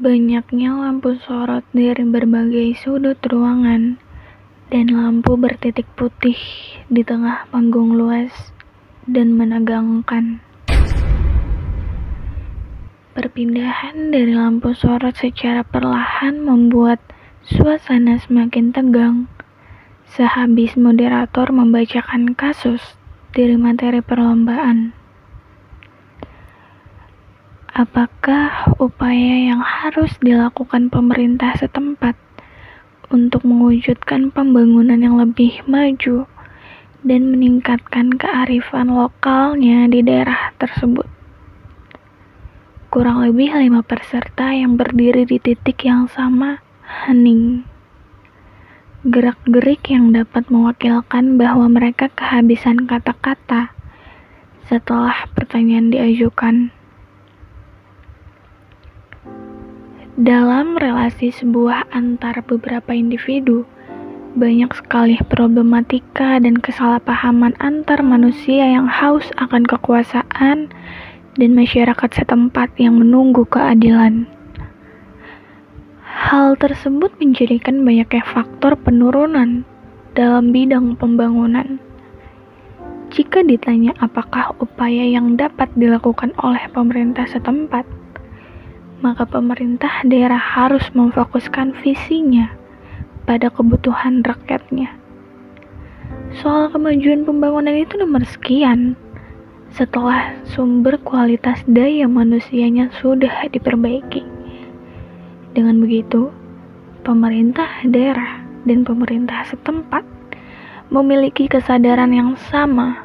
Banyaknya lampu sorot dari berbagai sudut ruangan dan lampu bertitik putih di tengah panggung luas dan menegangkan. Perpindahan dari lampu sorot secara perlahan membuat suasana semakin tegang. Sehabis moderator membacakan kasus dari materi perlombaan. Apakah upaya yang harus dilakukan pemerintah setempat untuk mewujudkan pembangunan yang lebih maju dan meningkatkan kearifan lokalnya di daerah tersebut? Kurang lebih lima peserta yang berdiri di titik yang sama hening. Gerak-gerik yang dapat mewakilkan bahwa mereka kehabisan kata-kata setelah pertanyaan diajukan. Dalam relasi sebuah antar beberapa individu, banyak sekali problematika dan kesalahpahaman antar manusia yang haus akan kekuasaan dan masyarakat setempat yang menunggu keadilan. Hal tersebut menjadikan banyaknya faktor penurunan dalam bidang pembangunan. Jika ditanya apakah upaya yang dapat dilakukan oleh pemerintah setempat, maka pemerintah daerah harus memfokuskan visinya pada kebutuhan rakyatnya. Soal kemajuan pembangunan itu nomor sekian setelah sumber kualitas daya manusianya sudah diperbaiki. Dengan begitu, pemerintah daerah dan pemerintah setempat memiliki kesadaran yang sama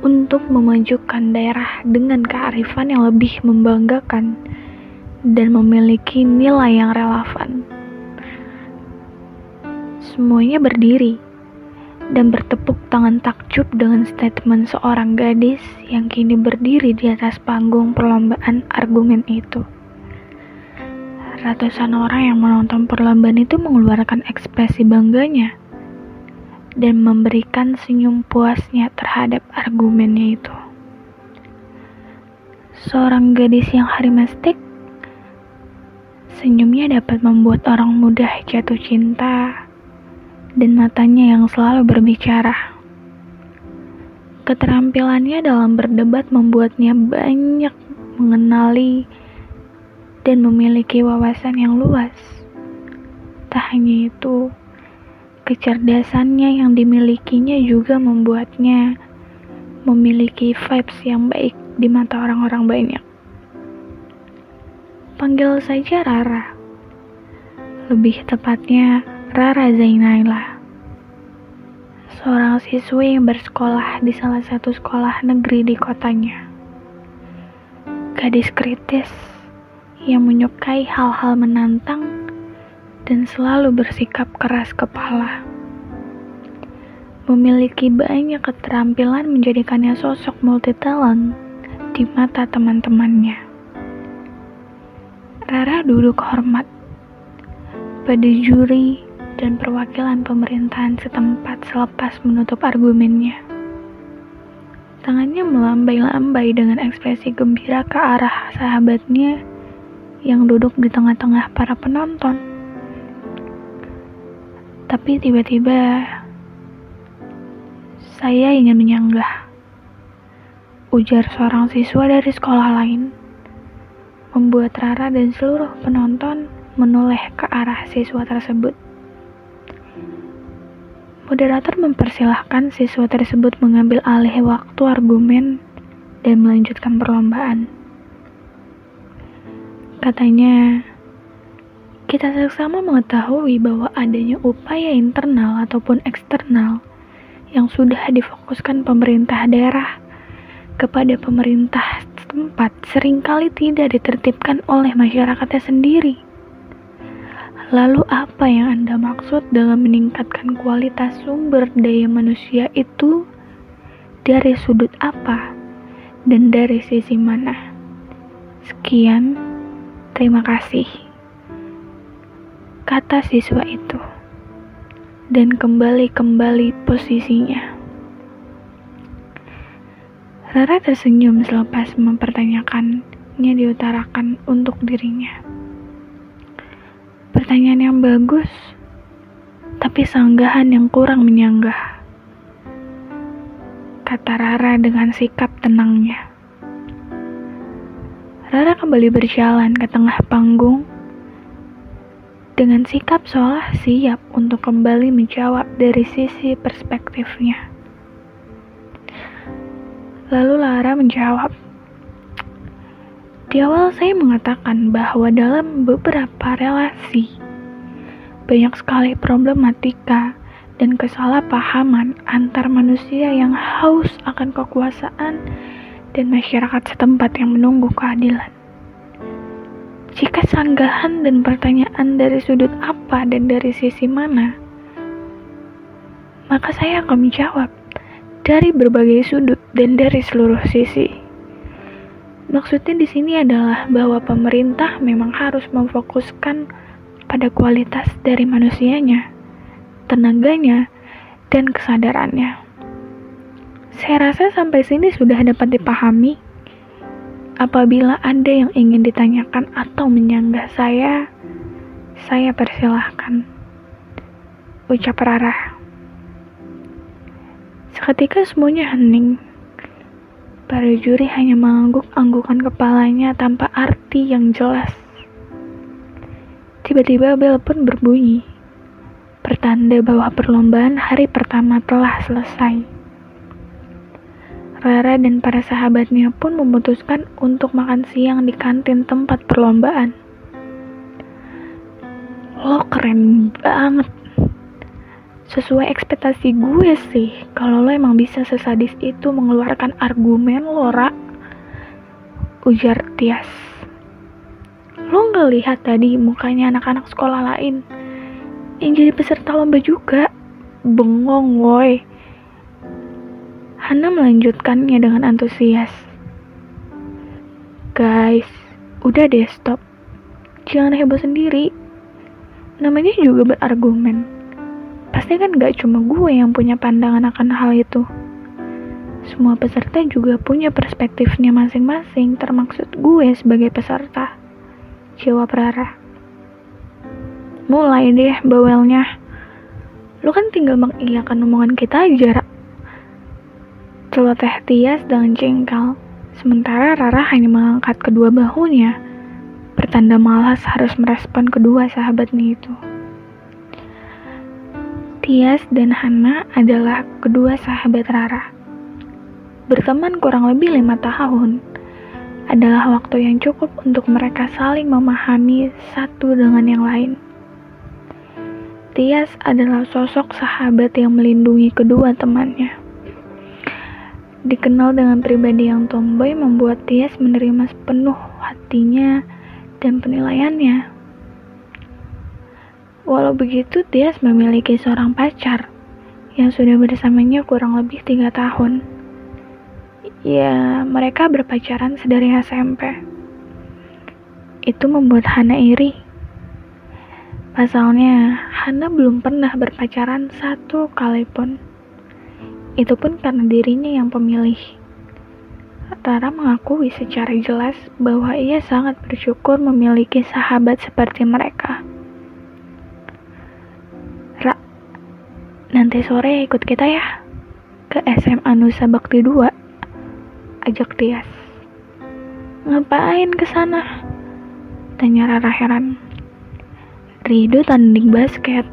untuk memajukan daerah dengan kearifan yang lebih membanggakan dan memiliki nilai yang relevan. Semuanya berdiri dan bertepuk tangan takjub dengan statement seorang gadis yang kini berdiri di atas panggung perlombaan argumen itu. Ratusan orang yang menonton perlombaan itu mengeluarkan ekspresi bangganya dan memberikan senyum puasnya terhadap argumennya itu. Seorang gadis yang harimestik Senyumnya dapat membuat orang mudah jatuh cinta dan matanya yang selalu berbicara. Keterampilannya dalam berdebat membuatnya banyak mengenali dan memiliki wawasan yang luas. Tak hanya itu, kecerdasannya yang dimilikinya juga membuatnya memiliki vibes yang baik di mata orang-orang banyak. Panggil saja Rara. Lebih tepatnya Rara Zainaila. Seorang siswi yang bersekolah di salah satu sekolah negeri di kotanya. Gadis kritis yang menyukai hal-hal menantang dan selalu bersikap keras kepala. Memiliki banyak keterampilan menjadikannya sosok multi talent di mata teman-temannya. Rara duduk hormat pada juri dan perwakilan pemerintahan setempat selepas menutup argumennya. Tangannya melambai-lambai dengan ekspresi gembira ke arah sahabatnya yang duduk di tengah-tengah para penonton. Tapi tiba-tiba saya ingin menyanggah. Ujar seorang siswa dari sekolah lain membuat Rara dan seluruh penonton menoleh ke arah siswa tersebut. Moderator mempersilahkan siswa tersebut mengambil alih waktu argumen dan melanjutkan perlombaan. Katanya, kita sama mengetahui bahwa adanya upaya internal ataupun eksternal yang sudah difokuskan pemerintah daerah kepada pemerintah setempat sering kali tidak ditertibkan oleh masyarakatnya sendiri. Lalu apa yang Anda maksud dengan meningkatkan kualitas sumber daya manusia itu dari sudut apa dan dari sisi mana? Sekian, terima kasih. Kata siswa itu. Dan kembali-kembali posisinya. Rara tersenyum selepas mempertanyakannya diutarakan untuk dirinya. Pertanyaan yang bagus, tapi sanggahan yang kurang menyanggah. Kata Rara dengan sikap tenangnya. Rara kembali berjalan ke tengah panggung dengan sikap seolah siap untuk kembali menjawab dari sisi perspektifnya. Lalu Lara menjawab, di awal saya mengatakan bahwa dalam beberapa relasi, banyak sekali problematika dan kesalahpahaman antar manusia yang haus akan kekuasaan dan masyarakat setempat yang menunggu keadilan. Jika sanggahan dan pertanyaan dari sudut apa dan dari sisi mana, maka saya akan menjawab dari berbagai sudut dan dari seluruh sisi. Maksudnya di sini adalah bahwa pemerintah memang harus memfokuskan pada kualitas dari manusianya, tenaganya, dan kesadarannya. Saya rasa sampai sini sudah dapat dipahami. Apabila ada yang ingin ditanyakan atau menyanggah saya, saya persilahkan. Ucap Rara. Seketika semuanya hening. Para juri hanya mengangguk-anggukan kepalanya tanpa arti yang jelas. Tiba-tiba bel pun berbunyi. Pertanda bahwa perlombaan hari pertama telah selesai. Rara dan para sahabatnya pun memutuskan untuk makan siang di kantin tempat perlombaan. Lo keren banget. Sesuai ekspektasi gue sih, kalau lo emang bisa sesadis itu mengeluarkan argumen lo, Ra. Ujar Tias. Lo nggak lihat tadi mukanya anak-anak sekolah lain yang jadi peserta lomba juga. Bengong, woi. Hana melanjutkannya dengan antusias. Guys, udah deh stop. Jangan heboh sendiri. Namanya juga berargumen. Pasti kan gak cuma gue yang punya pandangan akan hal itu. Semua peserta juga punya perspektifnya masing-masing, termaksud gue sebagai peserta. Jawab Rara. Mulai deh bawelnya. Lu kan tinggal mengiyakan omongan kita aja, Ra celoteh Tias dengan jengkel, sementara Rara hanya mengangkat kedua bahunya, pertanda malas harus merespon kedua sahabatnya itu. Tias dan Hana adalah kedua sahabat Rara. Berteman kurang lebih lima tahun adalah waktu yang cukup untuk mereka saling memahami satu dengan yang lain. Tias adalah sosok sahabat yang melindungi kedua temannya. Dikenal dengan pribadi yang tomboy membuat Tias menerima sepenuh hatinya dan penilaiannya. Walau begitu, Tias memiliki seorang pacar yang sudah bersamanya kurang lebih tiga tahun. Ya, mereka berpacaran sedari SMP. Itu membuat Hana iri. Pasalnya, Hana belum pernah berpacaran satu kali pun. Itu pun karena dirinya yang pemilih. Tara mengakui secara jelas bahwa ia sangat bersyukur memiliki sahabat seperti mereka. Nanti sore ikut kita ya ke SMA Nusa Bakti 2. Ajak Tias. Ngapain ke sana? Tanya Rara heran. Rido tanding basket.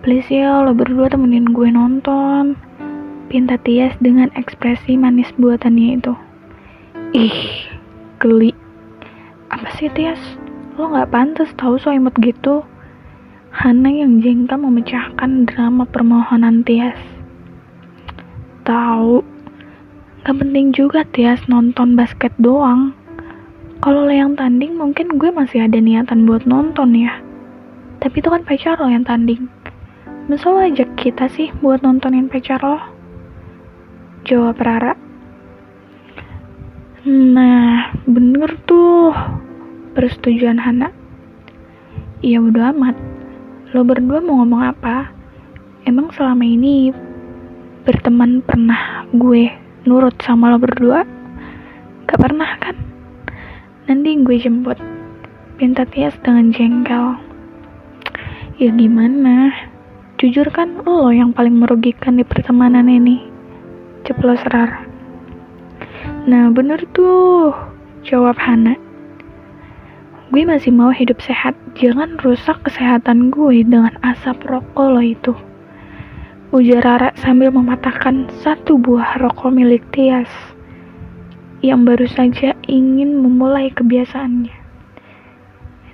Please ya, lo berdua temenin gue nonton pinta Tias dengan ekspresi manis buatannya itu. Ih, geli. Apa sih Tias? Lo gak pantas tahu so imut gitu. Hana yang jengkel memecahkan drama permohonan Tias. Tahu, gak penting juga Tias nonton basket doang. Kalau lo yang tanding mungkin gue masih ada niatan buat nonton ya. Tapi itu kan pacar lo yang tanding. Masa lo ajak kita sih buat nontonin pacar lo? Jawab Rara. Nah, bener tuh. Persetujuan Hana. Iya udah amat. Lo berdua mau ngomong apa? Emang selama ini berteman pernah gue nurut sama lo berdua? Gak pernah kan? Nanti gue jemput. Pinta Tias dengan jengkel. Ya gimana? Jujur kan lo yang paling merugikan di pertemanan ini. Ceplos Rara. Nah bener tuh, jawab Hana. Gue masih mau hidup sehat, jangan rusak kesehatan gue dengan asap rokok lo itu. Ujar Rara sambil mematahkan satu buah rokok milik Tias yang baru saja ingin memulai kebiasaannya.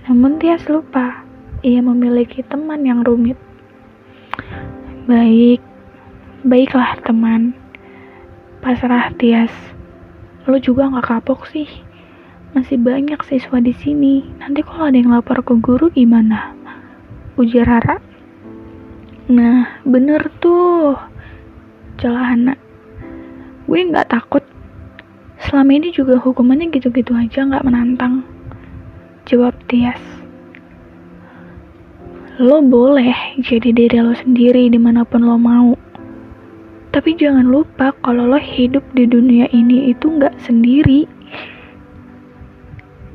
Namun Tias lupa, ia memiliki teman yang rumit. Baik, baiklah teman. Pasrah Tias. Lo juga gak kapok sih. Masih banyak siswa di sini. Nanti kalau ada yang lapor ke guru gimana? Ujar Rara. Nah, bener tuh. Celah anak. Gue nggak takut. Selama ini juga hukumannya gitu-gitu aja nggak menantang. Jawab Tias. Lo boleh jadi diri lo sendiri di mana pun lo mau. Tapi jangan lupa kalau lo hidup di dunia ini itu nggak sendiri.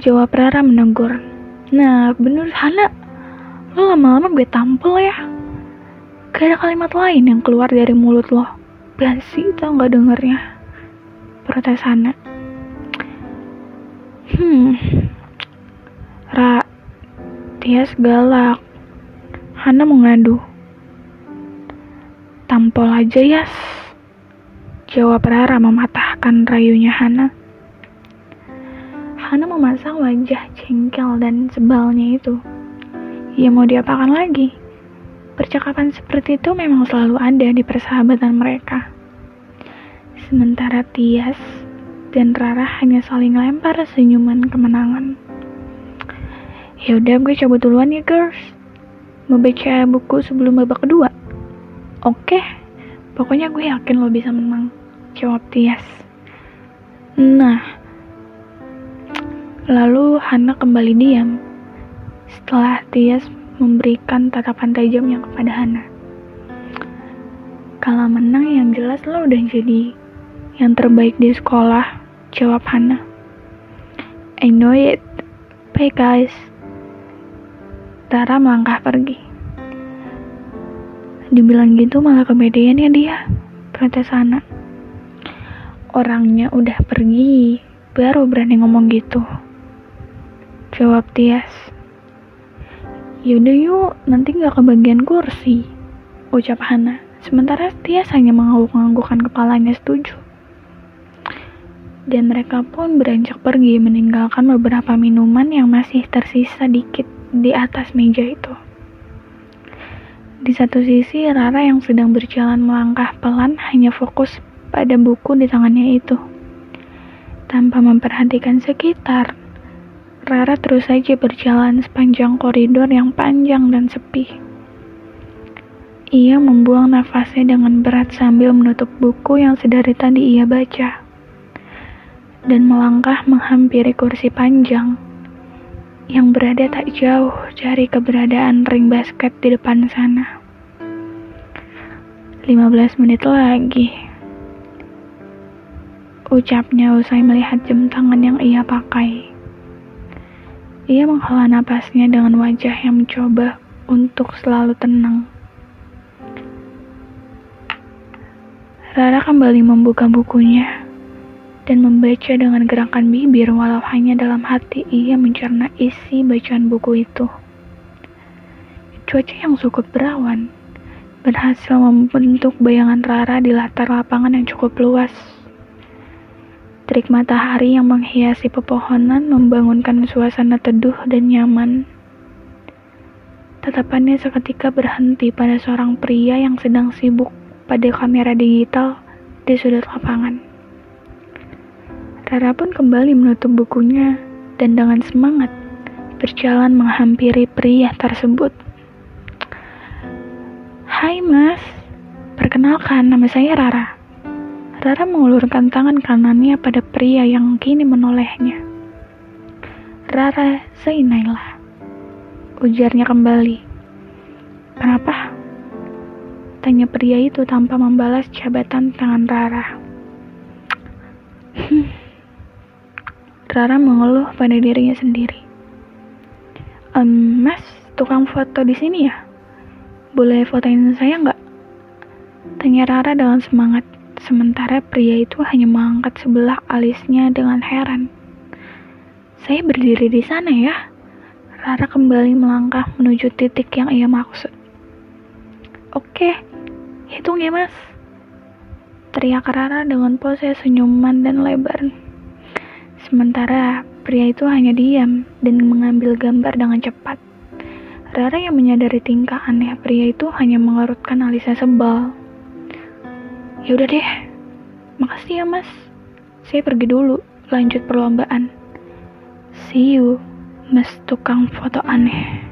Jawab Rara menegur. Nah, bener Hana. Lo lama-lama gue tampil ya. Gak ada kalimat lain yang keluar dari mulut lo. Basi tau gak dengernya. Protes Hana. Hmm. Ra. Tias galak. Hana mau ngadu. Tampol aja ya. Jawab Rara mematahkan rayunya Hana. Hana memasang wajah jengkel dan sebalnya itu. Ia mau diapakan lagi? Percakapan seperti itu memang selalu ada di persahabatan mereka. Sementara Tias dan Rara hanya saling lempar senyuman kemenangan. Ya udah gue cabut duluan ya girls. Mau baca buku sebelum babak kedua. Oke, pokoknya gue yakin lo bisa menang. Jawab Tias. Nah, lalu Hana kembali diam. Setelah Tias memberikan tatapan tajamnya kepada Hana. Kalau menang yang jelas lo udah jadi yang terbaik di sekolah, jawab Hana. I know it. Bye guys. Tara melangkah pergi. Dibilang gitu malah kepedean ya dia, protes Hana. Orangnya udah pergi, baru berani ngomong gitu. Jawab Tias. Yaudah yuk, nanti gak kebagian kursi, ucap Hana. Sementara Tias hanya mengangguk-anggukkan kepalanya setuju. Dan mereka pun beranjak pergi meninggalkan beberapa minuman yang masih tersisa dikit di atas meja itu. Di satu sisi, Rara yang sedang berjalan melangkah pelan hanya fokus pada buku di tangannya itu. Tanpa memperhatikan sekitar, Rara terus saja berjalan sepanjang koridor yang panjang dan sepi. Ia membuang nafasnya dengan berat sambil menutup buku yang sedari tadi ia baca. Dan melangkah menghampiri kursi panjang yang berada tak jauh dari keberadaan ring basket di depan sana. 15 menit lagi. Ucapnya usai melihat jam tangan yang ia pakai. Ia menghela napasnya dengan wajah yang mencoba untuk selalu tenang. Rara kembali membuka bukunya dan membaca dengan gerakan bibir walau hanya dalam hati ia mencerna isi bacaan buku itu. Cuaca yang cukup berawan berhasil membentuk bayangan Rara di latar lapangan yang cukup luas. Terik matahari yang menghiasi pepohonan membangunkan suasana teduh dan nyaman. Tatapannya seketika berhenti pada seorang pria yang sedang sibuk pada kamera digital di sudut lapangan. Rara pun kembali menutup bukunya dan dengan semangat berjalan menghampiri pria tersebut. Hai mas, perkenalkan nama saya Rara. Rara mengulurkan tangan kanannya pada pria yang kini menolehnya. Rara Zainailah. Ujarnya kembali. Kenapa? Tanya pria itu tanpa membalas jabatan tangan Rara. Hmm. Rara mengeluh pada dirinya sendiri. Um, mas, tukang foto di sini ya? boleh fotoin saya nggak? Tanya Rara dengan semangat, sementara pria itu hanya mengangkat sebelah alisnya dengan heran. Saya berdiri di sana ya. Rara kembali melangkah menuju titik yang ia maksud. Oke, hitung ya mas. Teriak Rara dengan pose senyuman dan lebar. Sementara pria itu hanya diam dan mengambil gambar dengan cepat. Rara yang menyadari tingkah aneh pria itu hanya mengerutkan alisnya sebal. Ya udah deh, makasih ya mas. Saya pergi dulu, lanjut perlombaan. See you, mas tukang foto aneh.